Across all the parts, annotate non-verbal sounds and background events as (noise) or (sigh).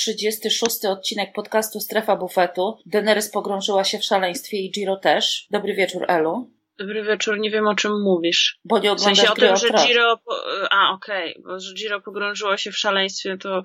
36 odcinek podcastu Strefa Bufetu. Daenerys pogrążyła się w szaleństwie i Giro też. Dobry wieczór, Elu. Dobry wieczór, nie wiem o czym mówisz. Bo nie W sensie o oglądasz tym, że. Giro. Po... A, okej, bo że Giro pogrążyło się w szaleństwie, to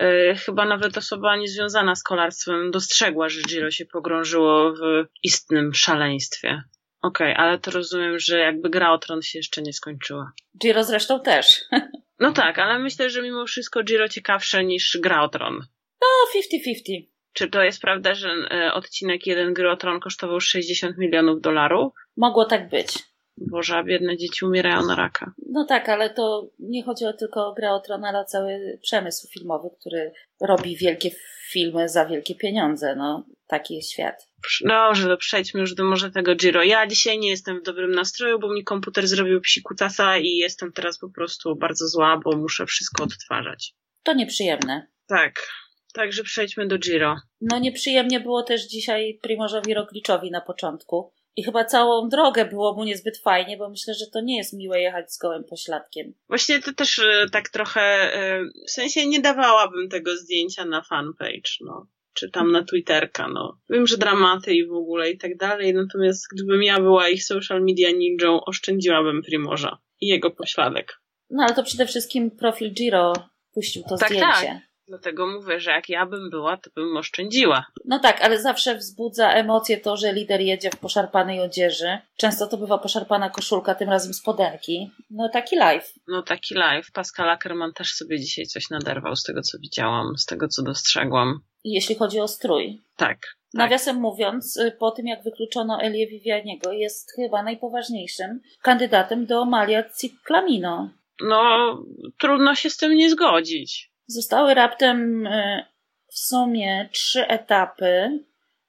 e, chyba nawet osoba niezwiązana z kolarstwem dostrzegła, że Giro się pogrążyło w istnym szaleństwie. Okej, ale to rozumiem, że jakby gra o tron się jeszcze nie skończyła. Giro zresztą też. (laughs) No tak, ale myślę, że mimo wszystko Giro ciekawsze niż gra o tron. No, 50-50. Czy to jest prawda, że e, odcinek jeden gry o tron kosztował 60 milionów dolarów? Mogło tak być. Boże, a biedne dzieci umierają na raka. No tak, ale to nie chodziło tylko o grę o Tron, ale o cały przemysł filmowy, który robi wielkie filmy za wielkie pieniądze. No, taki jest świat. Dobrze, to przejdźmy już do może tego Giro. Ja dzisiaj nie jestem w dobrym nastroju, bo mi komputer zrobił psikutasa i jestem teraz po prostu bardzo zła, bo muszę wszystko odtwarzać. To nieprzyjemne. Tak, także przejdźmy do Giro. No nieprzyjemnie było też dzisiaj Primożowi Rogliczowi na początku. I chyba całą drogę było mu niezbyt fajnie, bo myślę, że to nie jest miłe jechać z gołym pośladkiem. Właśnie to też e, tak trochę, e, w sensie nie dawałabym tego zdjęcia na fanpage, no. Czy tam na Twitterka, no. Wiem, że dramaty i w ogóle i tak dalej, natomiast gdybym ja była ich social media ninją, oszczędziłabym Primorza i jego pośladek. No ale to przede wszystkim profil Giro puścił to Tak, zdjęcie. tak. Dlatego mówię, że jak ja bym była, to bym oszczędziła. No tak, ale zawsze wzbudza emocje to, że lider jedzie w poszarpanej odzieży. Często to bywa poszarpana koszulka, tym razem spodenki. No taki live. No taki live. Pascal Ackerman też sobie dzisiaj coś naderwał z tego, co widziałam, z tego, co dostrzegłam. Jeśli chodzi o strój. Tak. tak. Nawiasem mówiąc, y, po tym jak wykluczono Elię Vivianiego, jest chyba najpoważniejszym kandydatem do Malia Ciclamino. No, trudno się z tym nie zgodzić. Zostały raptem y, w sumie trzy etapy,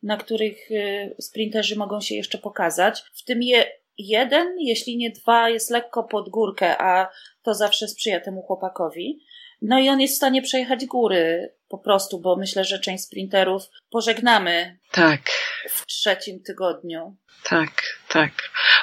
na których y, sprinterzy mogą się jeszcze pokazać. W tym je, jeden, jeśli nie dwa, jest lekko pod górkę, a to zawsze sprzyja temu chłopakowi. No i on jest w stanie przejechać góry po prostu, bo myślę, że część sprinterów pożegnamy Tak. w trzecim tygodniu. Tak, tak.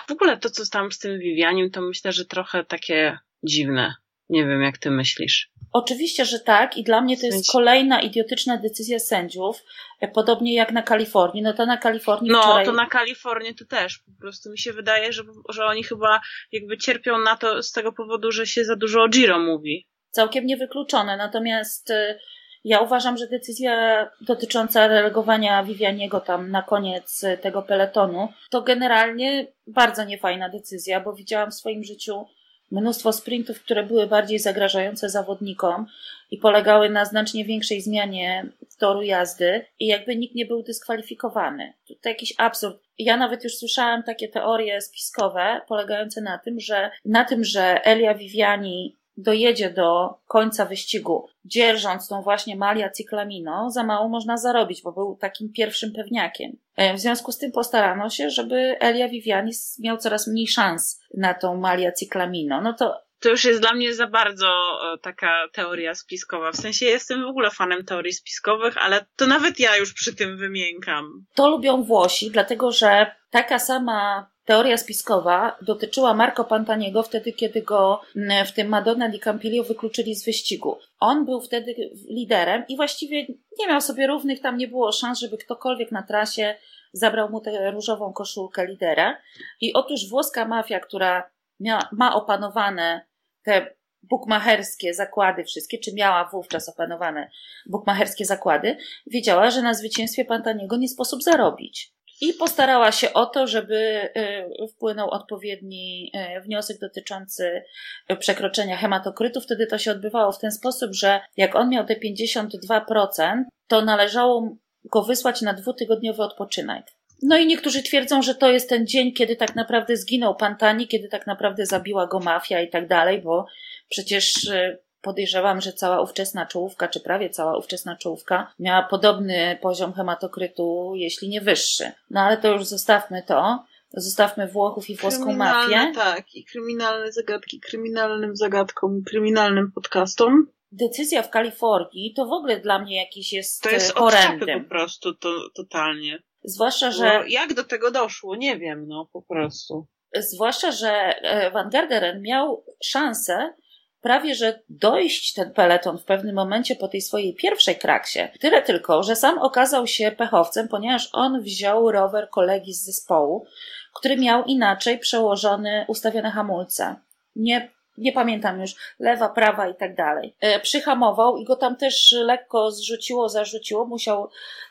W ogóle to, co tam z tym Vivianim, to myślę, że trochę takie dziwne. Nie wiem, jak ty myślisz. Oczywiście, że tak i dla mnie to jest kolejna idiotyczna decyzja sędziów, e, podobnie jak na Kalifornii. No to na Kalifornii No, wczoraj... to na Kalifornię to też. Po prostu mi się wydaje, że, że oni chyba jakby cierpią na to z tego powodu, że się za dużo o Giro mówi. całkiem niewykluczone. Natomiast y, ja uważam, że decyzja dotycząca relegowania Vivianiego tam na koniec tego peletonu to generalnie bardzo niefajna decyzja, bo widziałam w swoim życiu mnóstwo sprintów, które były bardziej zagrażające zawodnikom i polegały na znacznie większej zmianie toru jazdy i jakby nikt nie był dyskwalifikowany. To jakiś absurd. Ja nawet już słyszałam takie teorie spiskowe polegające na tym, że na tym, że Elia Viviani dojedzie do końca wyścigu, dzierżąc tą właśnie Malia Ciclamino, za mało można zarobić, bo był takim pierwszym pewniakiem. E, W związku z tym postarano się, żeby Elia Viviani miał coraz mniej szans na tą Malia Ciclamino. No to To już jest dla mnie za bardzo e, taka teoria spiskowa. W sensie jestem w ogóle fanem teorii spiskowych, ale to nawet ja już przy tym wymiękam. To lubią Włosi, dlatego że taka sama teoria spiskowa dotyczyła Marco Pantaniego wtedy, kiedy go mm, w tym Madonna di Campiglio wykluczyli z wyścigu. On był wtedy liderem i właściwie nie miał sobie równych, tam nie było szans, żeby ktokolwiek na trasie zabrał mu tę różową koszulkę lidera. I otóż włoska mafia, która mia, ma opanowane te bukmacherskie zakłady wszystkie, czy miała wówczas opanowane bukmacherskie zakłady, wiedziała, że na zwycięstwie Pantaniego nie sposób zarobić. I postarała się o to, żeby y, wpłynął odpowiedni y, wniosek dotyczący przekroczenia hematokrytu. Wtedy to się odbywało w ten sposób, że jak on miał te 52%, to należało go wysłać na dwutygodniowy odpoczynek. No i niektórzy twierdzą, że to jest ten dzień, kiedy tak naprawdę zginął Pantani, kiedy tak naprawdę zabiła go mafia i tak dalej, bo przecież y, podejrzewam, że cała ówczesna czołówka, czy prawie cała ówczesna czołówka miała podobny poziom hematokrytu, jeśli nie wyższy. No ale to już zostawmy to. Zostawmy Włochów i włoską mafię. Tak, i kryminalne zagadki kryminalnym zagadkom, kryminalnym podcastom. Decyzja w Kalifornii to w ogóle dla mnie jakiś jest, To jest e, horrendem. po prostu, to, totalnie. Zwłaszcza, Że... że jak do tego doszło? Nie wiem, no po prostu. zwłaszcza, że e, Van Garderen miał szansę prawie że dojść ten peleton w pewnym momencie po tej swojej pierwszej kraksie. Tyle tylko, że sam okazał się pechowcem, ponieważ on wziął rower kolegi z zespołu, który miał inaczej przełożone, ustawione hamulce. Nie nie pamiętam już, lewa, prawa i tak dalej. E, przyhamował i go tam też lekko zrzuciło, zarzuciło, musiał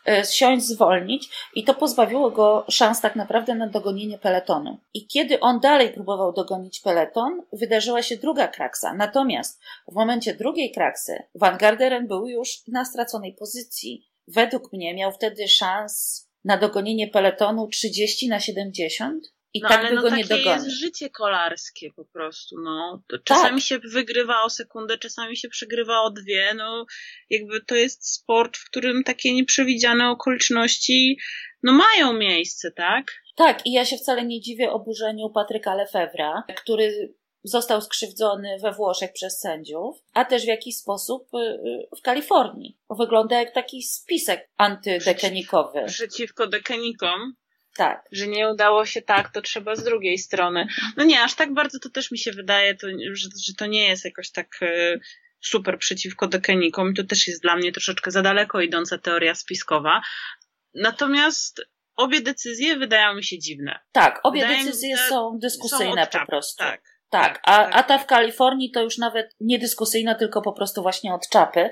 e, siąść, zwolnić i to pozbawiło go szans tak naprawdę na dogonienie peletonu. I kiedy on dalej próbował dogonić peleton, wydarzyła się druga kraksa. Natomiast w momencie drugiej kraksy Van Garderen był już na straconej pozycji. Według mnie miał wtedy szans na dogonienie peletonu 30 na 70 i no, tak ale by no go takie nie dogonił. jest życie kolarskie po prostu, no. To Czasami Tak. się wygrywa o sekundę, czasami się przegrywa o dwie, no. Jakby to jest sport, w którym takie nieprzewidziane okoliczności, no mają miejsce, tak? Tak, i ja się wcale nie dziwię oburzeniu Patryka Lefebvra, który został skrzywdzony we Włoszech przez sędziów, a też w jakiś sposób y, y, w Kalifornii. Wygląda jak taki spisek antydekenikowy. Przeciwko dekenikom, Tak. że nie udało się tak, to trzeba z drugiej strony. No nie, aż tak bardzo to też mi się wydaje, to, że, że to nie jest jakoś tak e, super przeciwko dekenikom. To też jest dla mnie troszeczkę za daleko idąca teoria spiskowa. Natomiast obie decyzje wydają mi się dziwne. Tak, obie się, decyzje są dyskusyjne Są po prostu. Tak. Tak, a, a ta w Kalifornii to już nawet nie dyskusyjna, tylko po prostu właśnie od czapy.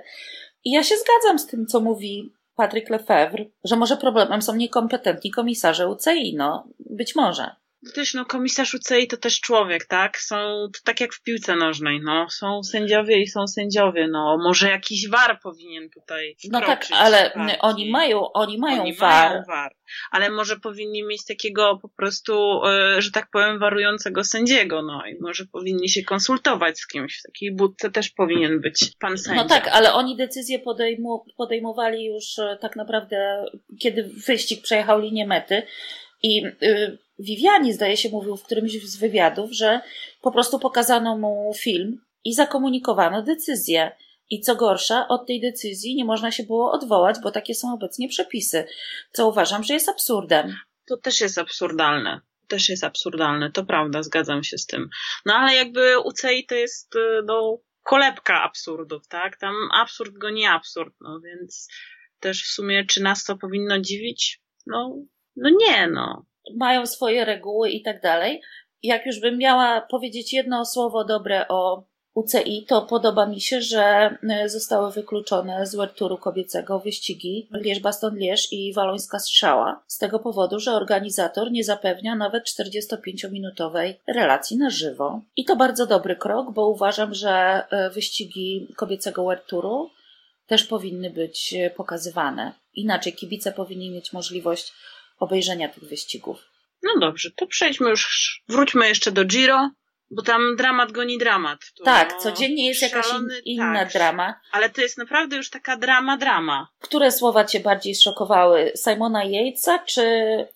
I ja się zgadzam z tym, co mówi Patryk Lefebvre, że może problemem są niekompetentni komisarze UCI, no być może. Też no komisarz UCI to też człowiek, tak? Są to tak jak w piłce nożnej, no. Są sędziowie i są sędziowie, no. Może jakiś war powinien tutaj No tak, ale bardziej. oni mają, oni mają Oni VAR. mają war. Ale może powinni mieć takiego po prostu, e, że tak powiem, warującego sędziego, no i może powinni się konsultować z kimś. W takiej budce też powinien być pan sędzia. No tak, ale oni decyzję podejmu, podejmowali już e, tak naprawdę, kiedy wyścig przejechał linię mety. I y, Viviani, zdaje się, mówił w którymś z wywiadów, że po prostu pokazano mu film i zakomunikowano decyzję. I co gorsza, od tej decyzji nie można się było odwołać, bo takie są obecnie przepisy, co uważam, że jest absurdem. To też jest absurdalne. Też jest absurdalne, to prawda, zgadzam się z tym. No ale jakby UCI to jest, e, no, kolebka absurdów, tak? Tam absurd goni absurd, no więc też w sumie, czy nas to powinno dziwić? No, no nie, no. Mają swoje reguły i tak dalej. Jak już bym miała powiedzieć jedno słowo dobre o UCI, to podoba mi się, że y, zostały wykluczone z World Touru kobiecego wyścigi Lierz-Baston-Lierz i Walońska Strzała z tego powodu, że organizator nie zapewnia nawet 45-minutowej relacji na żywo. I to bardzo dobry krok, bo uważam, że y, wyścigi kobiecego World Touru też powinny być y, pokazywane. Inaczej kibice powinni mieć możliwość obejrzenia tych wyścigów. No dobrze, to przejdźmy już, wróćmy jeszcze do Giro, bo tam dramat goni dramat. Tu, Tak, codziennie jest jakaś in, szalony- inna tak, drama. Ale to jest naprawdę już taka drama, drama. Które słowa Cię bardziej szokowały? Simona Yatesa, czy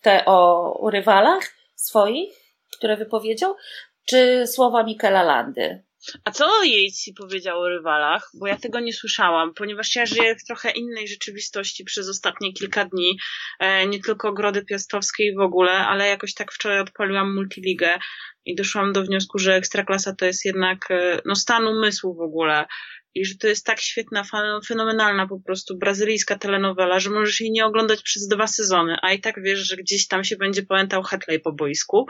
te o rywalach swoich, które wypowiedział, czy słowa Mikela Landy? A co Yates powiedział o rywalach? Bo ja tego nie słyszałam, ponieważ ja żyję w trochę innej rzeczywistości przez ostatnie kilka dni. E, nie tylko Ogrody Piastowskiej w ogóle, ale jakoś tak wczoraj odpaliłam multiligę i doszłam do wniosku, że Ekstraklasa to jest jednak e, no, stan umysłu w ogóle. I że to jest tak świetna, fenomenalna po prostu brazylijska telenowela, że możesz jej nie oglądać przez dwa sezony, a i tak wiesz, że gdzieś tam się będzie pamiętał Hatley po boisku.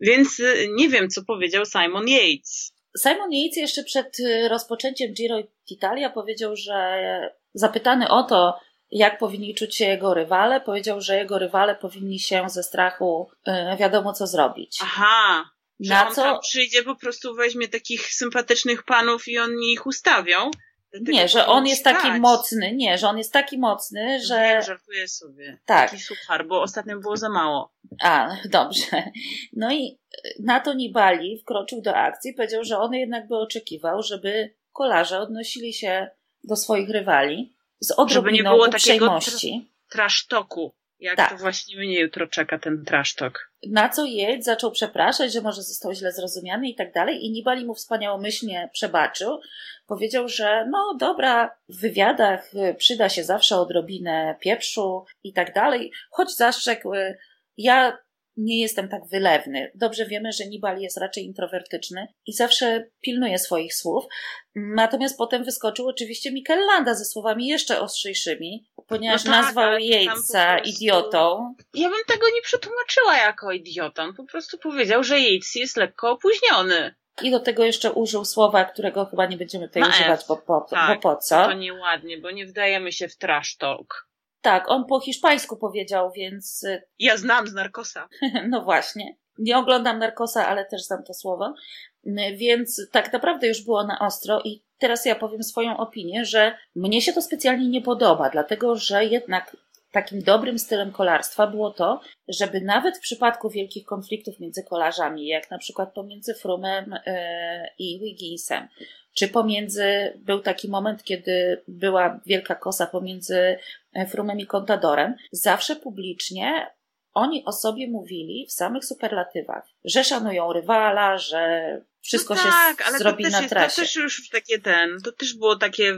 Więc e, nie wiem, co powiedział Simon Yates. Simon Yates jeszcze przed y, rozpoczęciem Giro d'Italia powiedział, że zapytany o to, jak powinni czuć się jego rywale, powiedział, że jego rywale powinni się ze strachu y, wiadomo co zrobić. Aha, że Na on co- tam przyjdzie, po prostu weźmie takich sympatycznych panów i oni ich ustawią. Nie, że on jest taki stać. mocny, nie, że on jest taki mocny, że... Wiem, żartuję sobie. Tak. Taki suchar, bo ostatnio było za mało. A, (laughs) dobrze. No i na to Nibali wkroczył do akcji, powiedział, że on jednak by oczekiwał, żeby kolarze odnosili się do swoich rywali z odrobiną było takiego uprzejmości. Trasztoku. Jak Tak. to właśnie mnie jutro czeka ten trasztok. Na co Jedź zaczął przepraszać, że może został źle zrozumiany i tak dalej. I Nibali mu wspaniałomyślnie przebaczył. Powiedział, że no dobra, w wywiadach y, przyda się zawsze odrobinę pieprzu i tak dalej. Choć zastrzegł, y, ja nie jestem tak wylewny. Dobrze wiemy, że Nibali jest raczej introwertyczny i zawsze pilnuje swoich słów. Natomiast potem wyskoczył oczywiście Mikel Landa ze słowami jeszcze ostrzejszymi, ponieważ no tak, nazwał Yatesa prostu... idiotą. Ja bym tego nie przetłumaczyła jako idiotą. Po prostu powiedział, że Yates jest lekko opóźniony. I do tego jeszcze użył słowa, którego chyba nie będziemy tutaj używać, bo po, tak, bo po co? To nieładnie, bo nie wdajemy się w trash talk. Tak, on po hiszpańsku powiedział, więc. Y, (laughs) ja znam z Narkosa. no właśnie. Nie oglądam Narkosa, ale też znam to słowo. Y, więc tak naprawdę już było na ostro i teraz ja powiem swoją opinię, że mnie się to specjalnie nie podoba, dlatego że jednak takim dobrym stylem kolarstwa było to, żeby nawet w przypadku wielkich konfliktów między kolarzami, jak na przykład pomiędzy Frumem e, i Wigginsem, czy pomiędzy, był taki moment, kiedy była wielka kosa pomiędzy e, Frumem i Contadorem, zawsze publicznie oni o sobie mówili w samych superlatywach, że szanują rywala, że wszystko no tak, się zrobi na trasie. To też już takie ten, to też było takie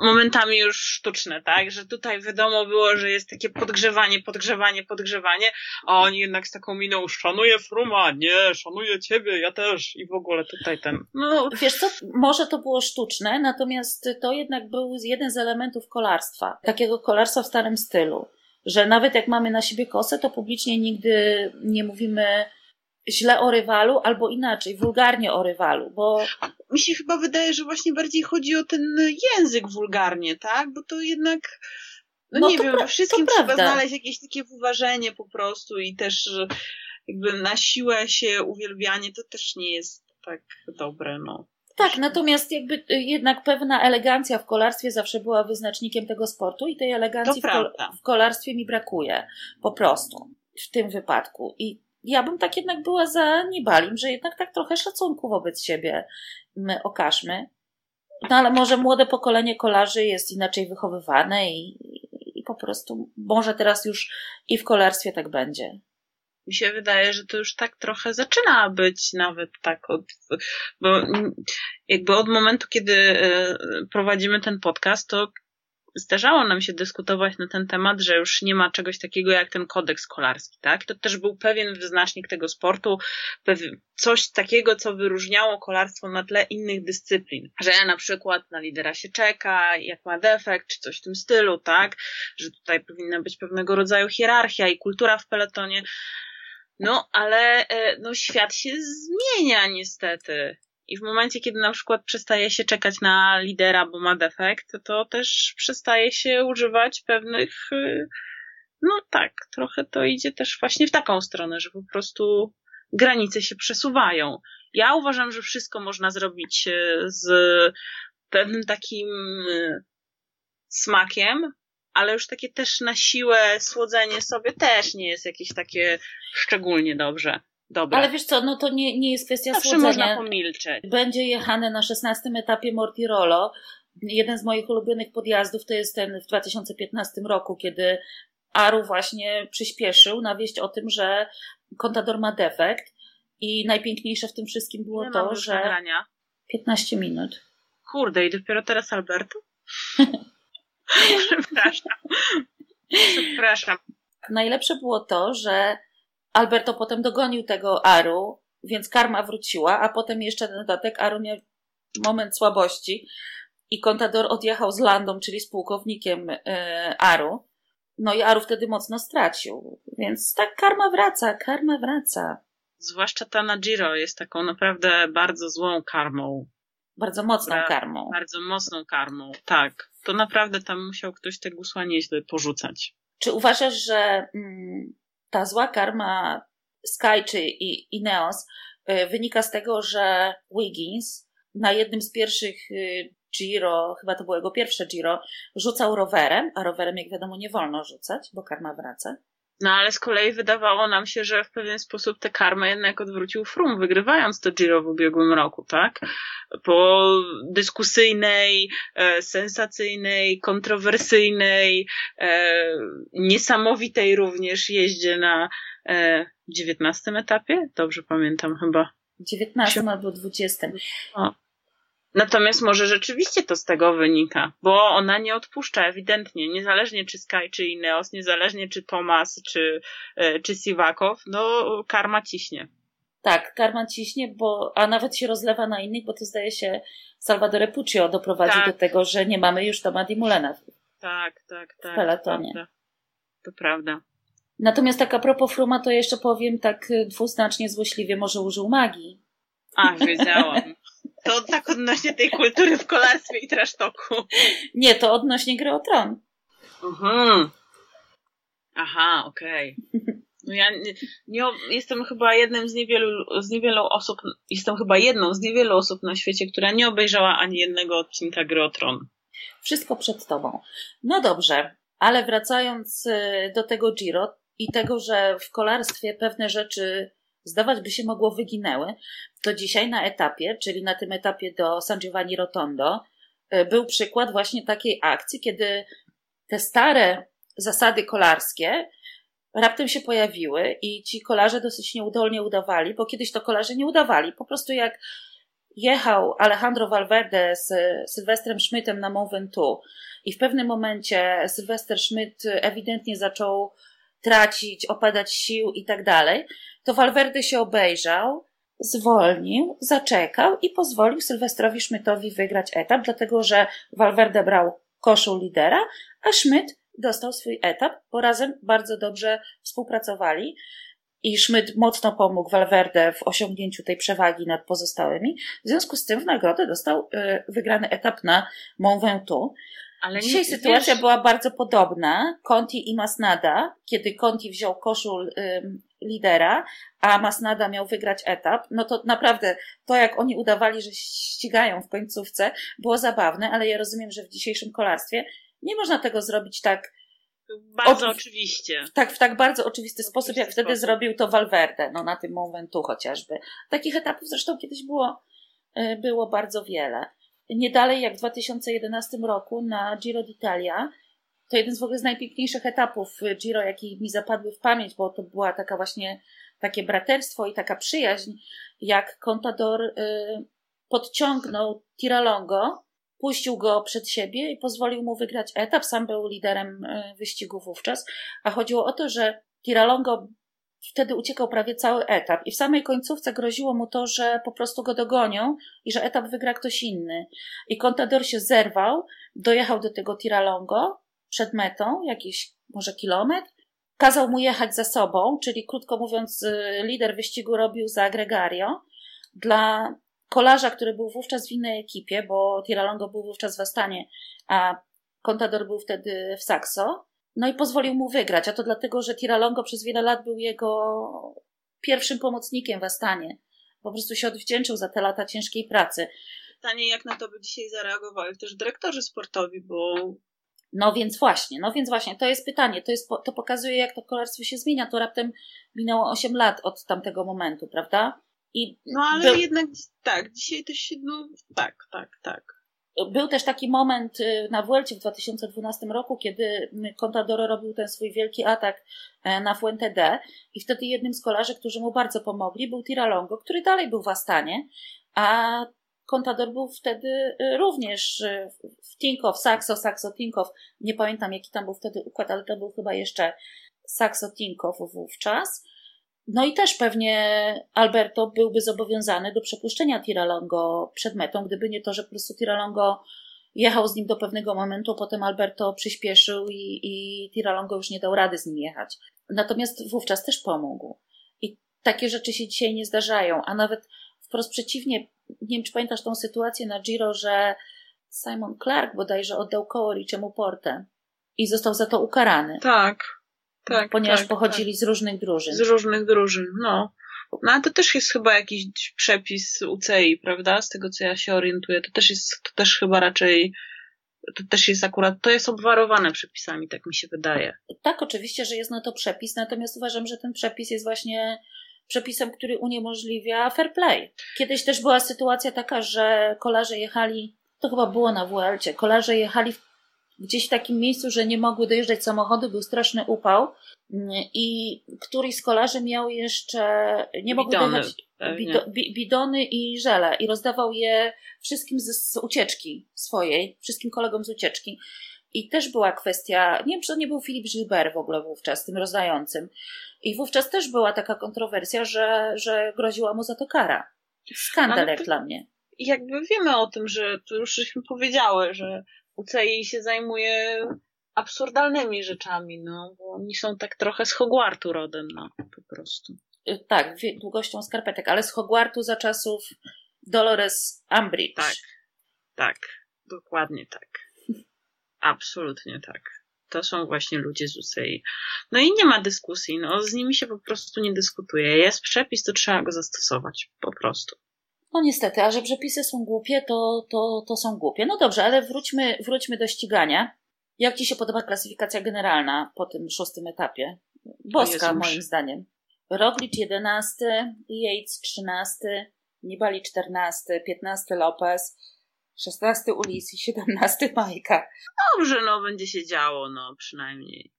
momentami już sztuczne, tak? Że tutaj wiadomo było, że jest takie podgrzewanie, podgrzewanie, podgrzewanie, a oni jednak z taką miną szanuję Fruma, nie, szanuję ciebie, ja też i w ogóle tutaj ten. No. Wiesz co, może to było sztuczne, natomiast to jednak był jeden z elementów kolarstwa, takiego kolarstwa w starym stylu że nawet jak mamy na siebie kosę, to publicznie nigdy nie mówimy źle o rywalu, albo inaczej, wulgarnie o rywalu, bo... Mi się chyba wydaje, że właśnie bardziej chodzi o ten język wulgarnie, tak? Bo to jednak... No, no nie wiem, we wszystkim trzeba prawda. znaleźć jakieś takie uważenie po prostu i też jakby na siłę się uwielbianie to też nie jest tak dobre, no. Tak, natomiast jakby y, jednak pewna elegancja w kolarstwie zawsze była wyznacznikiem tego sportu i tej elegancji w, kol w, kolarstwie mi brakuje. Po prostu. W tym wypadku. I ja bym tak jednak była za Nibalim, że jednak tak trochę szacunku wobec siebie my okażmy. No ale może młode pokolenie kolarzy jest inaczej wychowywane i, i po prostu może teraz już i w kolarstwie tak będzie mi się wydaje, że to już tak trochę zaczyna być nawet tak od, bo jakby od momentu, kiedy e, prowadzimy ten podcast, to zdarzało nam się dyskutować na ten temat, że już nie ma czegoś takiego jak ten kodeks kolarski, tak? To też był pewien wyznacznik tego sportu, coś takiego, co wyróżniało kolarstwo na tle innych dyscyplin. Że na przykład na lidera się czeka, jak ma defekt, czy coś w tym stylu, tak? Że tutaj powinna być pewnego rodzaju hierarchia i kultura w peletonie. No, ale e, no, świat się zmienia niestety. I w momencie, kiedy na przykład przestaje się czekać na lidera, bo ma defekt, to też przestaje się używać pewnych. E, no tak, trochę to idzie też właśnie w taką stronę, że po prostu granice się przesuwają. Ja uważam, że wszystko można zrobić e, z pewnym takim smakiem, ale już takie też na siłę słodzenie sobie też nie jest jakieś takie szczególnie dobrze. Dobre. Ale wiesz co, no to nie, nie jest kwestia Zawsze słodzenia. można pomilczeć. Będzie jechane na 16 etapie Mortirolo. Jeden z moich ulubionych podjazdów to jest ten w 2015 roku, kiedy Aru właśnie przyspieszył na wieść o tym, że kontador ma defekt i najpiękniejsze w tym wszystkim było nie to, że nagrania. 15 minut. Kurde, i dopiero teraz Alberto? (laughs) Przepraszam. Przepraszam. Najlepsze było to, że Alberto potem dogonił tego Aru, więc karma wróciła, a potem jeszcze na dodatek Aru miał moment słabości i Contador odjechał z Landą, czyli z pułkownikiem e, Aru. No i Aru wtedy mocno stracił. Więc tak karma wraca, karma wraca. Zwłaszcza ta na Giro jest taką naprawdę bardzo złą karmą. Bardzo mocną karmą. Bardzo mocną karmą, tak. To naprawdę tam musiał ktoś te gusła nieźle porzucać. Czy uważasz, że mm, ta zła karma Sky czy Ineos y, wynika z tego, że Wiggins na jednym z pierwszych y, Giro, chyba to było jego pierwsze Giro, rzucał rowerem, a rowerem jak wiadomo nie wolno rzucać, bo karma wraca. No ale z kolei wydawało nam się, że w pewien sposób tę karmę jednak odwrócił Frum, wygrywając to Giro w ubiegłym roku, tak? Po dyskusyjnej, e, sensacyjnej, kontrowersyjnej, e, niesamowitej również jeździe na e, 19 etapie? Dobrze pamiętam chyba. 19 albo 20. O. Natomiast może rzeczywiście to z tego wynika, bo ona nie odpuszcza ewidentnie, niezależnie czy Sky, czy Ineos, niezależnie czy Thomas, czy, e, czy Siwakow, no karma ciśnie. Tak, karma ciśnie, bo, a nawet się rozlewa na innych, bo to zdaje się Salvador Puccio doprowadzi tak. do tego, że nie mamy już Toma Dimulena w, tak, tak, tak, w peletonie. To prawda. to prawda. Natomiast tak a propos Fruma, to jeszcze powiem tak dwuznacznie złośliwie, może użył magii. A, wiedziałam. To tak odnośnie tej kultury w kolarstwie i trasztoku. Nie, to odnośnie gry o tron. Mhm. Aha, okej. Okay. No ja nie, nie, jestem chyba jednym z niewielu, z niewielu osób, jestem chyba jedną z niewielu osób na świecie, która nie obejrzała ani jednego odcinka Gry o Tron. Wszystko przed tobą. No dobrze, ale wracając y, do tego Giro i tego, że w kolarstwie pewne rzeczy zdawać by się mogło wyginęły, to dzisiaj na etapie, czyli na tym etapie do San Giovanni Rotondo, y, był przykład właśnie takiej akcji, kiedy te stare zasady kolarskie raptem się pojawiły i ci kolarze dosyć nieudolnie udawali, bo kiedyś to kolarze nie udawali. Po prostu jak jechał Alejandro Valverde z Sylwestrem Schmidtem na Mont Ventoux i w pewnym momencie Sylwester Schmidt ewidentnie zaczął tracić, opadać sił i tak dalej, to Valverde się obejrzał, zwolnił, zaczekał i pozwolił Sylwestrowi Schmidtowi wygrać etap, dlatego że Valverde brał koszul lidera, a Schmidt dostał swój etap, bo razem bardzo dobrze współpracowali i Schmidt mocno pomógł Valverde w osiągnięciu tej przewagi nad pozostałymi. W związku z tym w nagrodę dostał y, wygrany etap na Mont Ventoux. Ale Dzisiaj nie, sytuacja wiesz... była bardzo podobna. Conti i Masnada, kiedy Conti wziął koszul lidera, a Masnada miał wygrać etap, no to naprawdę to, jak oni udawali, że ścigają w końcówce, było zabawne, ale ja rozumiem, że w dzisiejszym kolarstwie nie można tego zrobić tak. Bardzo od, oczywiście. W tak, w tak bardzo oczywisty sposób, jak wtedy sposób. zrobił to Valverde, no na tym momentu chociażby. Takich etapów zresztą kiedyś było, e, było bardzo wiele. Nie dalej jak w 2011 roku na Giro d'Italia, to jeden z w ogóle z najpiękniejszych etapów Giro, jaki mi zapadły w pamięć, bo to była taka właśnie takie braterstwo i taka przyjaźń, jak Contador y, podciągnął Tiralongo puścił go przed siebie i pozwolił mu wygrać etap. Sam był liderem e, wyścigu wówczas, a chodziło o to, że Tiralongo wtedy uciekał prawie cały etap i w samej końcówce groziło mu to, że po prostu go dogonią i że etap wygra ktoś inny. I Contador się zerwał, dojechał do tego Tiralongo przed metą, jakiś może kilometr, kazał mu jechać za sobą, czyli krótko mówiąc, e, lider wyścigu robił za Gregario. Dla kolarza, który był wówczas w innej ekipie, bo Tiralongo był wówczas w Astanie, a Contador był wtedy w Saxo. No i pozwolił mu wygrać, a to dlatego, że Tiralongo przez wiele lat był jego pierwszym pomocnikiem w Astanie. Po prostu się odwdzięczył za te lata ciężkiej pracy. Pytanie, jak na to by dzisiaj zareagowali też dyrektorzy sportowi, bo no więc właśnie, no więc właśnie, to jest pytanie, to, jest, to pokazuje, jak to kolarstwo się zmienia. To raptem minęło 8 lat od tamtego momentu, prawda? I no ale był, jednak tak, dzisiaj to się, no tak, tak, tak. Był też taki moment y, na Vuelcie w 2012 roku, kiedy Contador robił ten swój wielki atak e, na Fuente D i wtedy jednym z kolarzy, którzy mu bardzo pomogli, był Tiralongo, który dalej był w Astanie, a Contador był wtedy y, również y, w Tinkoff, Saxo, Saxo Tinkoff. Nie pamiętam jaki tam był wtedy układ, ale to był chyba jeszcze Saxo Tinkoff wówczas. No i też pewnie Alberto byłby zobowiązany do przepuszczenia Tiralongo przed metą, gdyby nie to, że po prostu Tiralongo jechał z nim do pewnego momentu, potem Alberto przyspieszył i, i Tiralongo już nie dał rady z nim jechać. Natomiast wówczas też pomógł. I takie rzeczy się dzisiaj nie zdarzają, a nawet wprost przeciwnie, nie wiem czy pamiętasz tą sytuację na Giro, że Simon Clark bodajże oddał koło Richiemu Portę i został za to ukarany. Tak. Tak, ponieważ tak, pochodzili tak. z różnych drużyn. Z różnych drużyn, no. No ale to też jest chyba jakiś przepis UCI, prawda? Z tego co ja się orientuję. To też jest, to też chyba raczej, to też jest akurat, to jest obwarowane przepisami, tak mi się wydaje. Tak, oczywiście, że jest na to przepis, natomiast uważam, że ten przepis jest właśnie przepisem, który uniemożliwia fair play. Kiedyś też była sytuacja taka, że kolarze jechali, to chyba było na WLC, kolarze jechali w gdzieś w takim miejscu, że nie mogły dojeżdżać samochody, był straszny upał i któryś z kolarzy miał jeszcze, nie mogły Bidony, dojechać, bido, bi, bidony i żele i rozdawał je wszystkim z, z ucieczki swojej, wszystkim kolegom z ucieczki. I też była kwestia, nie wiem, czy to nie był Filip Gilbert w ogóle wówczas, tym rozdającym. I wówczas też była taka kontrowersja, że, że groziła mu za to kara. Skandal jak dla mnie. Jakby wiemy o tym, że to już żeśmy powiedziały, że UCI się zajmuje absurdalnymi rzeczami, no, bo oni są tak trochę z Hogwartu rodem, no, po prostu. Y, tak, długością skarpetek, ale z Hogwartu za czasów Dolores Umbridge. Tak, tak, dokładnie tak. Absolutnie tak. To są właśnie ludzie z UCI. No i nie ma dyskusji, no z nimi się po prostu nie dyskutuje. Jest przepis, to trzeba go zastosować, po prostu. No niestety, a że przepisy są głupie, to, to, to są głupie. No dobrze, ale wróćmy, wróćmy do ścigania. Jak Ci się podoba klasyfikacja generalna po tym szóstym etapie? Boska, moim zdaniem. Roglic 11, Yates 13, Nibali 14, 15 Lopez, 16 Ulis i 17 Majka. (laughs) Dobrze, no będzie się działo, no przynajmniej.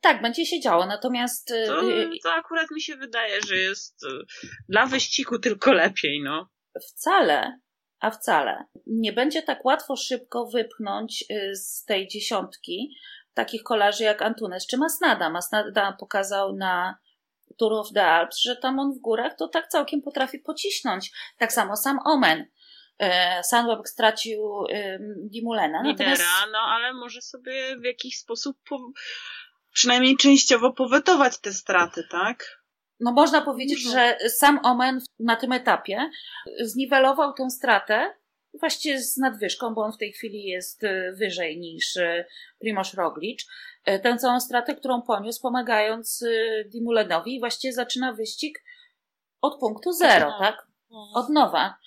Tak, będzie się działo, natomiast. To, y, to akurat mi się wydaje, że jest y, dla wyścigu tylko lepiej, no. Wcale, a wcale. Nie będzie tak łatwo szybko wypchnąć y, z tej dziesiątki takich kolarzy jak Antunes czy Masnada. Masnada pokazał na Tour of the Alps, że tam on w górach to tak całkiem potrafi pocisnąć. Tak samo sam Omen. E, Sunweb stracił Dimulena. Lidera, natomiast... no ale może sobie w jakiś sposób po... przynajmniej częściowo powetować te straty, tak? No można powiedzieć, że sam Omen na tym etapie zniwelował tę stratę właściwie z nadwyżką, bo on w tej chwili jest e, wyżej niż e, Primoz Roglic. Tę całą stratę, którą poniósł, pomagając Dimulenowi i właściwie zaczyna wyścig od punktu zero, tak? Od nowa.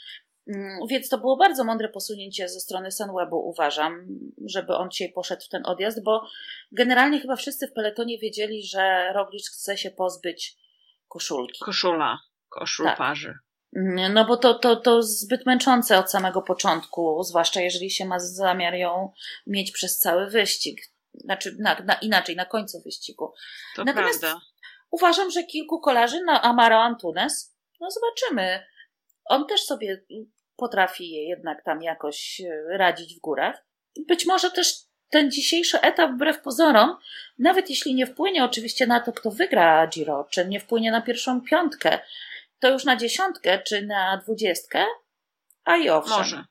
Mm, więc to było bardzo mądre posunięcie ze strony Sunwebu, uważam, żeby on dzisiaj poszedł w ten odjazd, bo generalnie chyba wszyscy w peletonie wiedzieli, że Roglic chce się pozbyć koszulki. Koszula, koszul tak. parzy. No bo to, to, to zbyt męczące od samego początku, zwłaszcza jeżeli się ma zamiar ją mieć przez cały wyścig. Znaczy, na, na, inaczej, na końcu wyścigu. To Natomiast prawda. uważam, że kilku kolarzy na Amaro Antunes, no zobaczymy. On też sobie potrafi je jednak tam jakoś e, radzić w górach. Być może też ten dzisiejszy etap, wbrew pozorom, nawet jeśli nie wpłynie oczywiście na to, kto wygra Giro, czy nie wpłynie na pierwszą piątkę, to już na dziesiątkę, czy na dwudziestkę, a i owszem. Może.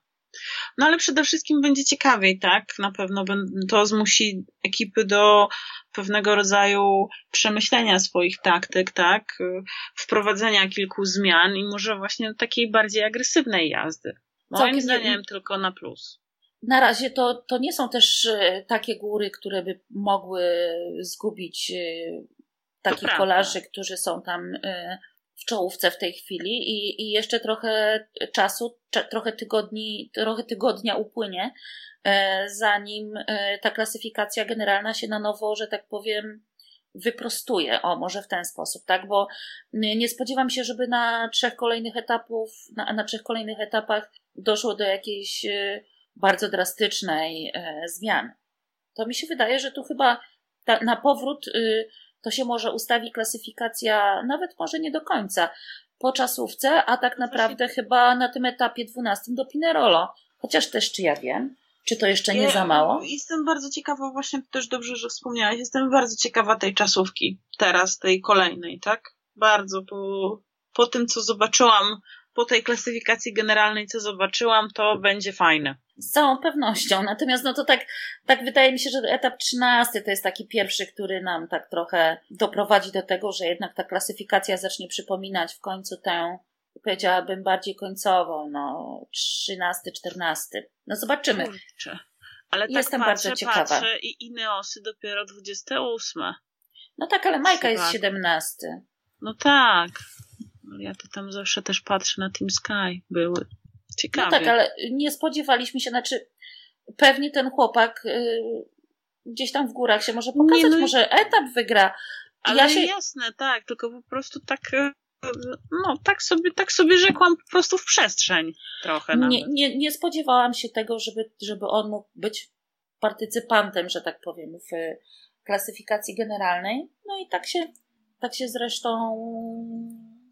No ale przede wszystkim będzie ciekawiej, tak? Na pewno to zmusi ekipy do pewnego rodzaju przemyślenia swoich taktyk, tak? Wprowadzenia kilku zmian i może właśnie takiej bardziej agresywnej jazdy. Moim zdaniem tylko na plus. Na razie to, to nie są też e, takie góry, które by mogły zgubić e, takich kolarzy, którzy są tam e, w czołówce w tej chwili i, i jeszcze trochę czasu, trochę tygodni, trochę tygodnia upłynie, e, zanim e, ta klasyfikacja generalna się na nowo, że tak powiem, wyprostuje. O, może w ten sposób, tak? Bo nie spodziewam się, żeby na trzech kolejnych etapów, na, na trzech kolejnych etapach doszło do jakiejś e, bardzo drastycznej zmiany. To mi się wydaje, że tu chyba ta, na powrót y, to się może ustawi klasyfikacja, nawet może nie do końca, po czasówce, a tak naprawdę Właśnie... chyba na tym etapie 12 do Pinerolo. Chociaż też, czy ja wiem, czy to jeszcze nie ja, za mało? Jestem bardzo ciekawa, właśnie też dobrze, że wspomniałaś, jestem bardzo ciekawa tej czasówki teraz, tej kolejnej, tak? Bardzo, po, po tym, co zobaczyłam po tej klasyfikacji generalnej, co zobaczyłam, to będzie fajne. Z całą pewnością. Natomiast no to tak, tak wydaje mi się, że etap 13 to jest taki pierwszy, który nam tak trochę doprowadzi do tego, że jednak ta klasyfikacja zacznie przypominać w końcu tę, powiedziałabym, bardziej końcową, no 13, 14. No zobaczymy. Kurczę. Ale tak Jestem patrzę, bardzo ciekawa. Patrzę i Ineosy dopiero 28. No tak, ale Majka jest 17. No tak. Ja to tam zawsze też patrzę na Team Sky. Były ciekawe. No tak, ale nie spodziewaliśmy się, znaczy pewnie ten chłopak y, gdzieś tam w górach się może pokazać, nie, no może etap wygra. Ale ja się... jasne, tak, tylko po prostu tak y, no, tak sobie, tak sobie rzekłam po prostu w przestrzeń trochę. Nie, nie, nie spodziewałam się tego, żeby, żeby on mógł być partycypantem, że tak powiem, w klasyfikacji generalnej. No i tak się, tak się zresztą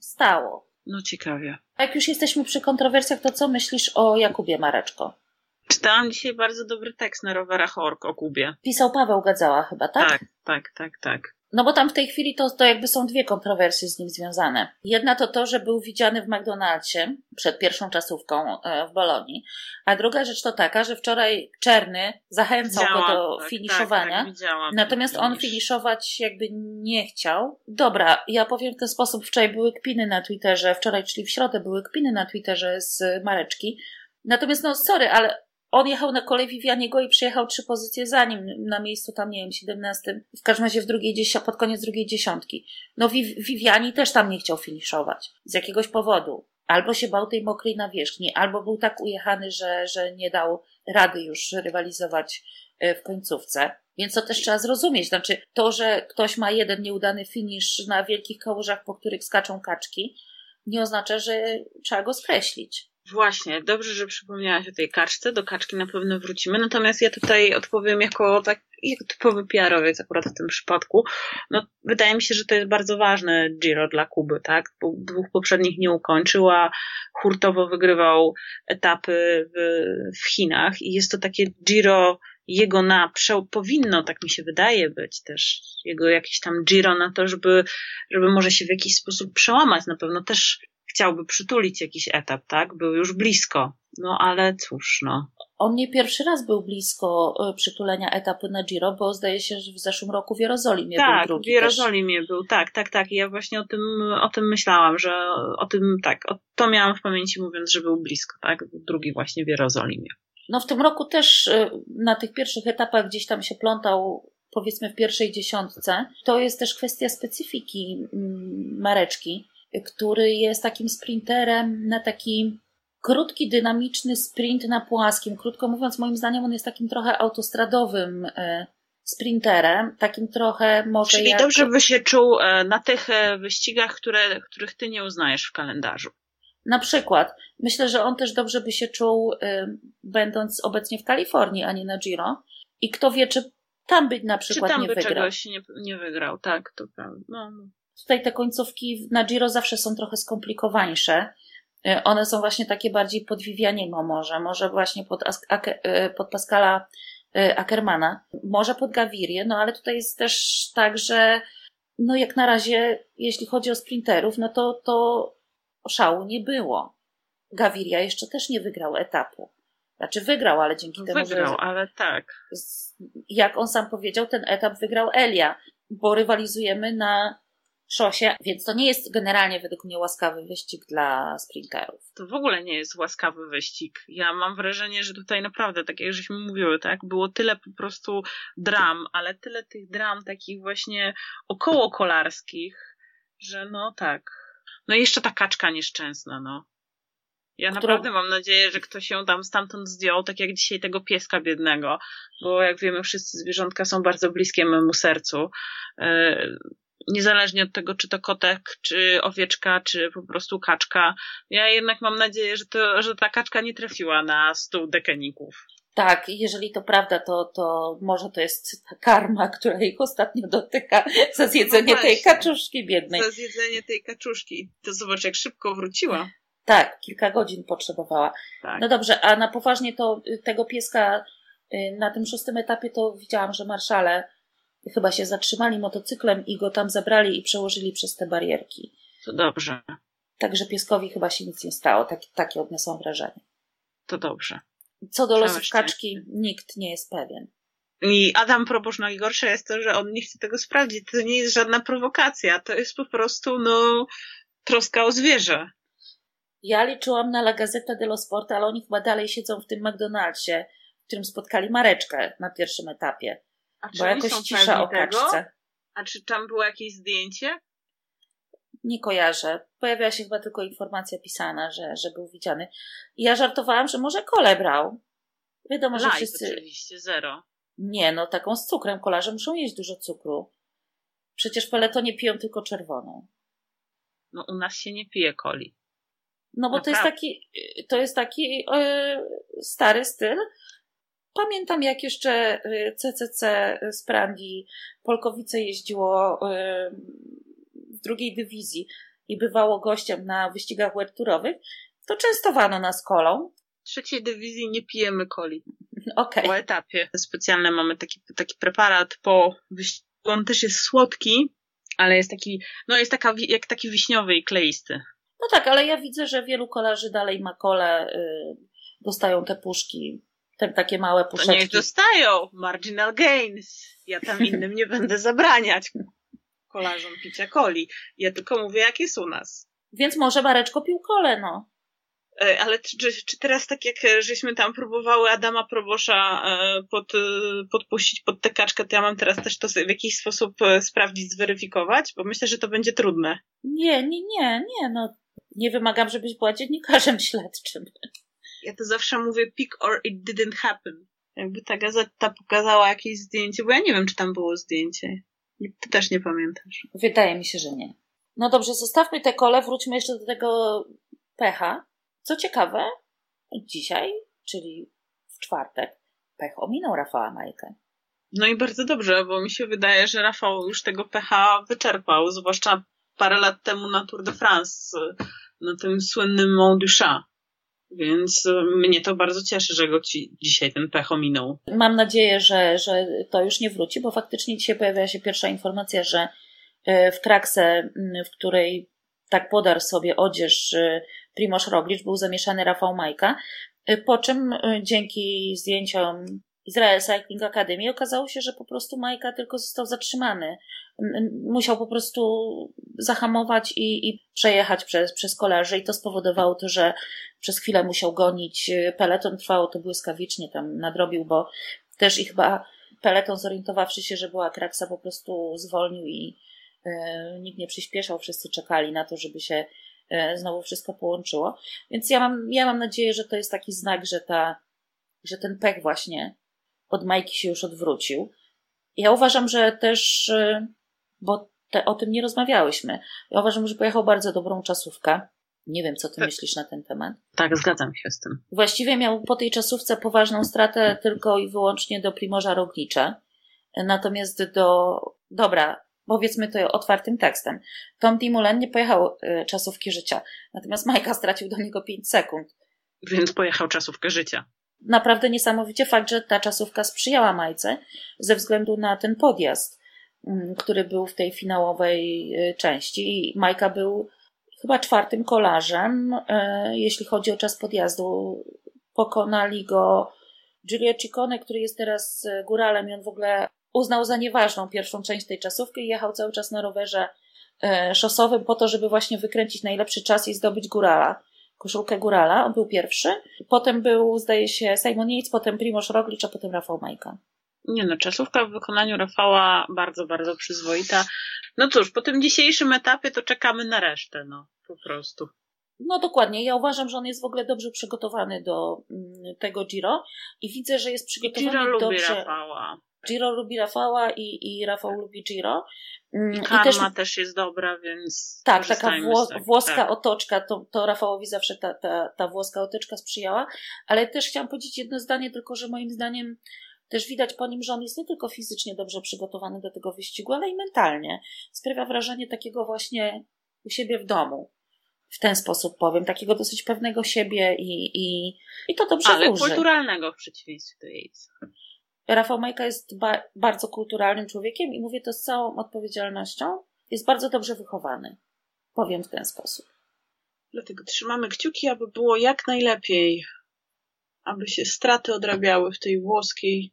stało. No ciekawie. A jak już jesteśmy przy kontrowersjach, to co myślisz o Jakubie Mareczko? Czytałam dzisiaj bardzo dobry tekst na rowerach Ork o Kubie. Pisał Paweł Gadzała chyba, tak? Tak, tak, tak, tak. No bo tam w tej chwili to, to jakby są dwie kontrowersje z nim związane. Jedna to to, że był widziany w McDonald'sie przed pierwszą czasówką e, w Bolonii, a druga rzecz to taka, że wczoraj Czerny zachęcał Widziałam, go do tak, finiszowania, tak, tak, widziałam natomiast on finiszować jakby nie chciał. Dobra, ja powiem w ten sposób, wczoraj były kpiny na Twitterze, wczoraj, czyli w środę były kpiny na Twitterze z Mareczki, natomiast no sorry, ale on jechał na kolej Vivianiego i przyjechał trzy pozycje za nim, na miejscu tam, nie wiem, 17, w każdym razie w drugiej dziesiątce, pod koniec drugiej dziesiątki. No Viv- Viviani też tam nie chciał finiszować. Z jakiegoś powodu. Albo się bał tej mokrej nawierzchni, albo był tak ujechany, że, że nie dał rady już rywalizować e, w końcówce. Więc to też trzeba zrozumieć. Znaczy, to, że ktoś ma jeden nieudany finisz na wielkich kałużach, po których skaczą kaczki, nie oznacza, że trzeba go skreślić. Właśnie, dobrze, że przypomniałaś o tej kaczce. Do kaczki na pewno wrócimy. Natomiast ja tutaj odpowiem jako tak, jako typowy PR-owiec akurat w tym przypadku. No, wydaje mi się, że to jest bardzo ważne Giro dla Kuby, tak? Bo dwóch poprzednich nie ukończył, a hurtowo wygrywał etapy w, w Chinach i jest to takie Giro jego na, prze- powinno, tak mi się wydaje, być też jego jakiś tam Giro na to, żeby, żeby może się w jakiś sposób przełamać. Na pewno też chciałby przytulić jakiś etap, tak? Był już blisko. No ale cóż, no. On nie pierwszy raz był blisko e, przytulenia etapu na Giro, bo zdaje się, że w zeszłym roku w Jerozolimie był Tak, drugi w Jerozolimie był, tak, tak, tak. I ja właśnie o tym, o tym myślałam, że o tym, tak, o, to miałam w pamięci mówiąc, że był blisko, tak? Drugi właśnie w Jerozolimie. No w tym roku też e, na tych pierwszych etapach gdzieś tam się plątał, powiedzmy w pierwszej dziesiątce. To jest też kwestia specyfiki mm, Mareczki, który jest takim sprinterem na taki krótki, dynamiczny sprint na płaskim. Krótko mówiąc, moim zdaniem on jest takim trochę autostradowym e, sprinterem, takim trochę może Czyli jak... dobrze by się czuł e, na tych e, wyścigach, które, których ty nie uznajesz w kalendarzu. Na przykład, myślę, że on też dobrze by się czuł, będąc obecnie w Kalifornii, a nie na Giro. I kto wie, czy tam by na Czy przykład tam nie by wygrał. czegoś nie, nie wygrał, tak, to prawda. No, no. Tutaj te końcówki na Giro zawsze są trochę skomplikowańsze. Y, One są właśnie takie bardziej pod Vivianiego może, może właśnie pod, y, pod Pascala y, Ackermana, może pod Gavirię, no ale tutaj jest też tak, że no jak na razie, jeśli chodzi o sprinterów, no to, to szału nie było. Gaviria jeszcze też nie wygrał etapu. Znaczy wygrał, ale dzięki temu, Wygrał, ale tak. jak on sam powiedział, ten etap wygrał Elia, bo rywalizujemy na szosie, więc to nie jest generalnie według mnie łaskawy wyścig dla sprinterów. To w ogóle nie jest łaskawy wyścig. Ja mam wrażenie, że tutaj naprawdę, tak jak żeśmy mówiły, tak, było tyle po prostu dram, ale tyle tych dram takich właśnie około kolarskich, że no tak. No i jeszcze ta kaczka nieszczęsna, no. Ja Którą- naprawdę mam nadzieję, że ktoś ją tam stamtąd zdjął, tak jak dzisiaj tego pieska biednego, bo jak wiemy, wszyscy zwierzątka są bardzo bliskie memu sercu. Niezależnie od tego, czy to kotek, czy owieczka, czy po prostu kaczka. Ja jednak mam nadzieję, że, to, że ta kaczka nie trafiła na stół dekeników. Tak, jeżeli to prawda, to, to może to jest ta karma, która ich ostatnio dotyka za zjedzenie No tej kaczuszki biednej. Za zjedzenie tej kaczuszki. To zobacz, jak szybko wróciła. Tak, kilka godzin potrzebowała. Tak. No dobrze, a na poważnie to tego pieska y, na tym szóstym etapie to widziałam, że marszale chyba się zatrzymali motocyklem i go tam zabrali i przełożyli przez te barierki. To dobrze. Także pieskowi chyba się nic nie stało. Tak, takie odniosłam wrażenie. To dobrze. Co do losów kaczki, nikt nie jest pewien. I Adam Probosz najgorsze jest to, że on nie chce tego sprawdzić. To nie jest żadna prowokacja. To jest po prostu, no, troska o zwierzę. Ja liczyłam na La Gazzetta dello Sport, ale oni chyba dalej siedzą w tym McDonald'sie, w którym spotkali Mareczkę na pierwszym etapie. A czy Bo jakoś są cisza o tego? kaczce. A czy tam było jakieś zdjęcie? Nie kojarzę. Pojawiła się chyba tylko informacja pisana, że, że był widziany. I ja żartowałam, że może kole brał. Wiadomo, że Live wszyscy... oczywiście, zero. Nie, no taką z cukrem. Kolarze muszą jeść dużo cukru. Przecież peletonie piją tylko czerwoną. No u nas się nie pije coli. No bo to jest taki, to jest taki e, stary styl. Pamiętam, jak jeszcze CCC z Prandi Polkowice jeździło w drugiej dywizji i bywało gościem na wyścigach werturowych, to częstowano nas kolą. W trzeciej dywizji nie pijemy coli. (laughs) Okay. Po etapie specjalne mamy taki, taki preparat po wyścigu. On też jest słodki, ale jest taki, no jest taka, jak taki wiśniowy i kleisty. No tak, ale ja widzę, że wielu kolarzy dalej ma kole, yy, dostają te puszki, te takie małe puszeczki. To niech dostają, marginal gains. Ja tam innym nie będę zabraniać kolarzom picia coli. Ja tylko mówię, jak jest u nas. Więc może Mareczko pił kole, no. E, ale czy, czy, teraz tak jak e, żeśmy tam próbowały Adama Probosza e, pod, podpuścić pod tę kaczkę, to ja mam teraz też to w jakiś sposób sprawdzić, zweryfikować? Bo myślę, że to będzie trudne. Nie, nie, nie, nie, no. Nie wymagam, żebyś była dziennikarzem śledczym. Ja to zawsze mówię pick or it didn't happen. Jakby ta gazeta pokazała jakieś zdjęcie, bo ja nie wiem, czy tam było zdjęcie. Ty też nie pamiętasz. Wydaje mi się, że nie. No dobrze, zostawmy te kole, wróćmy jeszcze do tego pecha. Co ciekawe, dzisiaj, czyli w czwartek, pech ominął Rafała Majkę. No i bardzo dobrze, bo mi się wydaje, że Rafał już tego pecha wyczerpał, zwłaszcza parę lat temu na Tour de France, na tym słynnym Mont du Chat. Więc mnie to bardzo cieszy, że go ci dzisiaj ten pech ominął. Mam nadzieję, że, że to już nie wróci, bo faktycznie dzisiaj pojawia się pierwsza informacja, że e, w krakse, w której tak podarł sobie odzież e, Primoz Roglic, był zamieszany Rafał Majka, e, po czym dzięki zdjęciom Izrael Cycling Academy okazało się, że po prostu Majka tylko został zatrzymany. Musiał po prostu zahamować i, i przejechać przez, przez kolarzy i to spowodowało to, że przez chwilę musiał gonić peleton. Trwało to błyskawicznie, tam nadrobił, bo też ich chyba peleton zorientowawszy się, że była kraksa po prostu zwolnił i e, nikt nie przyspieszał, wszyscy czekali na to, żeby się e, znowu wszystko połączyło. Więc ja mam, ja mam nadzieję, że to jest taki znak, że ta, że ten pech właśnie od Majki się już odwrócił. Ja uważam, że też, y, bo te, o tym nie rozmawiałyśmy, ja uważam, że pojechał bardzo dobrą czasówkę. Nie wiem, co ty tak. myślisz na ten temat. Tak, zgadzam się z tym. Właściwie miał po tej czasówce poważną stratę tylko i wyłącznie do Primorza Roglicza. Natomiast do, dobra, powiedzmy to otwartym tekstem. Tom Timulen nie pojechał y, czasówki życia, natomiast Majka stracił do niego 5 sekund. Więc pojechał czasówkę życia naprawdę niesamowicie fakt, że ta czasówka sprzyjała Majce ze względu na ten podjazd, mm, który był w tej finałowej y, części. I Majka był chyba czwartym kolarzem, y, jeśli chodzi o czas podjazdu. Pokonali go Giulio Ciccone, który jest teraz y, góralem i on w ogóle uznał za nieważną pierwszą część tej czasówki i jechał cały czas na rowerze szosowym po to, żeby właśnie wykręcić najlepszy czas i zdobyć górala koszulkę Górala, on był pierwszy. Potem był, zdaje się, Simon Yates, potem Primoz Roglic, a potem Rafał Majka. Nie no, czasówka w wykonaniu Rafała bardzo, bardzo przyzwoita. No cóż, po tym dzisiejszym etapie to czekamy na resztę, no, po prostu. No dokładnie. Ja uważam, że on jest w ogóle dobrze przygotowany do mm, tego Giro i widzę, że jest przygotowany Giro dobrze. Lubi Rafała. Giro lubi Rafała i, i Rafał lubi Giro. Mm, I karma I też, też jest dobra, więc. Tak, taka wło, włoska tak. otoczka, to, to Rafałowi zawsze ta, ta, ta włoska otoczka sprzyjała. Ale też chciałam powiedzieć jedno zdanie, tylko że moim zdaniem też widać po nim, że on jest nie tylko fizycznie dobrze przygotowany do tego wyścigu, ale i mentalnie. Sprawia wrażenie takiego właśnie u siebie w domu. W ten sposób powiem, takiego dosyć pewnego siebie i, i, i to dobrze Ale wróży. kulturalnego w przeciwieństwie do Yatesa. Rafał Majka jest ba bardzo kulturalnym człowiekiem i mówię to z całą odpowiedzialnością. Jest bardzo dobrze wychowany. Powiem w ten sposób. Dlatego trzymamy kciuki, aby było jak najlepiej. Aby się straty odrabiały w tej włoskiej,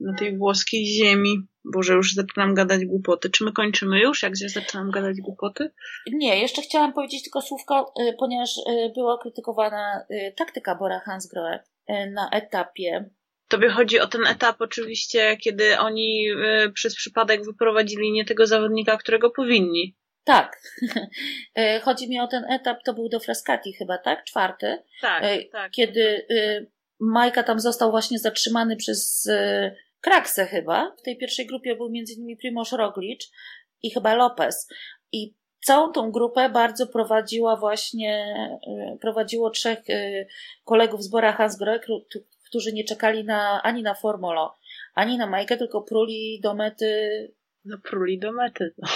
na tej włoskiej ziemi. Boże, już zaczynam gadać głupoty. Czy my kończymy już, jak się zaczynam gadać głupoty? Nie, jeszcze chciałam powiedzieć tylko słówko, y, ponieważ y, była krytykowana y, taktyka Bora Hansgrohe na etapie Tobie chodzi o ten etap oczywiście, kiedy oni y, przez przypadek wyprowadzili nie tego zawodnika, którego powinni. Tak. (laughs) E, chodzi mi o ten etap, to był do Frascati chyba, tak? Czwarty. Tak, e, tak. Kiedy y, Majka tam został właśnie zatrzymany przez y, Kraksę chyba. W tej pierwszej grupie był między innymi Primoz Roglic i chyba Lopez. I całą tą grupę bardzo prowadziła właśnie, prowadziło trzech kolegów z Bora Hansgrohe, którzy nie czekali na, ani na Formolo, ani na Majkę, tylko pruli do mety. No, pruli do mety. No,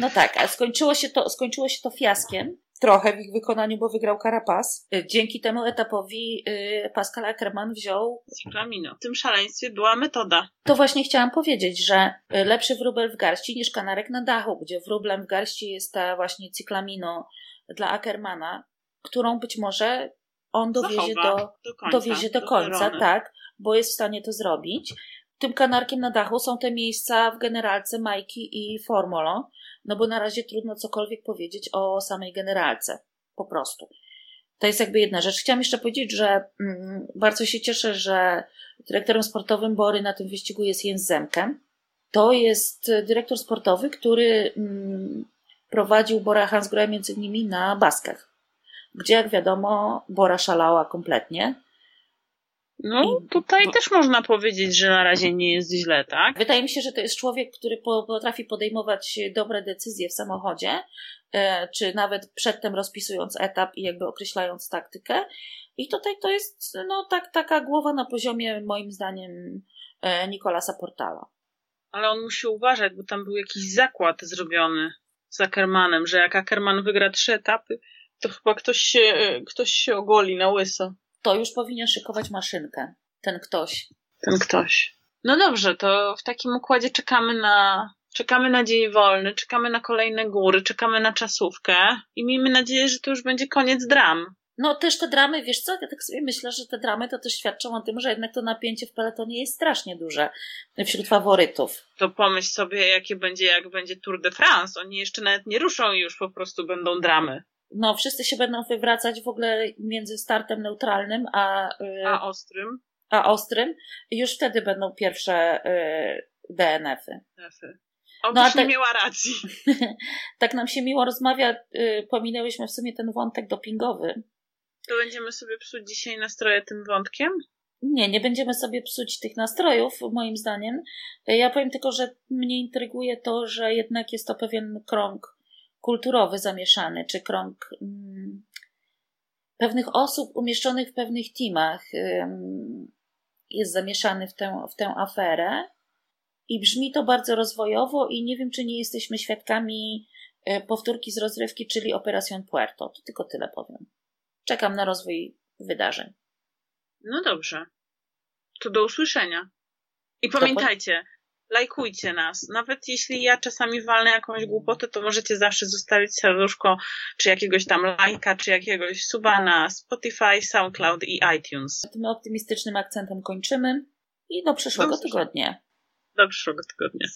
no tak, a skończyło się, to, skończyło się to fiaskiem. Trochę w ich wykonaniu, bo wygrał Carapaz. Y, dzięki temu etapowi y, Pascal Ackermann wziął. Cyklamino. W tym szaleństwie była metoda. To właśnie chciałam powiedzieć, że y, lepszy wróbel w garści niż kanarek na dachu, gdzie wróblem w garści jest ta właśnie cyklamino dla Ackermana, którą być może on dowiezie Zachowa do, do końca, dowiezie do do końca, tak, bo jest w stanie to zrobić. Tym kanarkiem na dachu są te miejsca w generalce Majki i Formolo, no bo na razie trudno cokolwiek powiedzieć o samej generalce, po prostu. To jest jakby jedna rzecz. Chciałam jeszcze powiedzieć, że mm, bardzo się cieszę, że dyrektorem sportowym Bory na tym wyścigu jest Jens Zemke. To jest dyrektor sportowy, który mm, prowadził Bora Hansgrohe między innymi na Baskach, gdzie jak wiadomo Bora szalała kompletnie. No, I- tutaj bo- też można powiedzieć, że na razie nie jest źle, tak? Wydaje mi się, że to jest człowiek, który po- potrafi podejmować dobre decyzje w samochodzie, e, czy nawet przedtem rozpisując etap i jakby określając taktykę. I tutaj to jest no, tak, taka głowa na poziomie, moim zdaniem, e, Nikolasa Portala. Ale on musi uważać, bo tam był jakiś zakład zrobiony z Ackermanem, że jak Ackerman wygra trzy etapy, to chyba ktoś się, ktoś się ogoli na łyso. To już powinien szykować maszynkę. Ten ktoś. Ten ktoś. No dobrze, to w takim układzie czekamy na, czekamy na dzień wolny, czekamy na kolejne góry, czekamy na czasówkę i miejmy nadzieję, że to już będzie koniec dram. No też te dramy, wiesz co, ja tak sobie myślę, że te dramy to też świadczą o tym, że jednak to napięcie w peletonie jest strasznie duże wśród faworytów. To pomyśl sobie, jakie będzie, jak będzie Tour de France. Oni jeszcze nawet nie ruszą i już po prostu będą dramy. No, wszyscy się będą wywracać w ogóle między startem neutralnym a, y, A ostrym? a ostrym. I już wtedy będą pierwsze y, DNF-y. Obyś No, miała racji. (laughs) tak nam się miło rozmawia, y, pominęłyśmy w sumie ten wątek dopingowy. To będziemy sobie psuć dzisiaj nastroje tym wątkiem? Nie, nie będziemy sobie psuć tych nastrojów, moim zdaniem. Ja powiem tylko, że mnie intryguje to, że jednak jest to pewien krąg kulturowy zamieszany, czy krąg mm, pewnych osób umieszczonych w pewnych teamach ym, jest zamieszany w tę, w tę aferę. I brzmi to bardzo rozwojowo, i nie wiem, czy nie jesteśmy świadkami e, powtórki z rozrywki, czyli Operación Puerto. To tylko tyle powiem. Czekam na rozwój wydarzeń. No dobrze. To do usłyszenia. I pamiętajcie, lajkujcie nas. Nawet jeśli ja czasami walnę jakąś głupotę, to możecie zawsze zostawić serduszko, czy jakiegoś tam lajka, czy jakiegoś suba na Spotify, SoundCloud i iTunes. Tym optymistycznym akcentem kończymy i do przyszłego tygodnia. Do przyszłego tygodnia.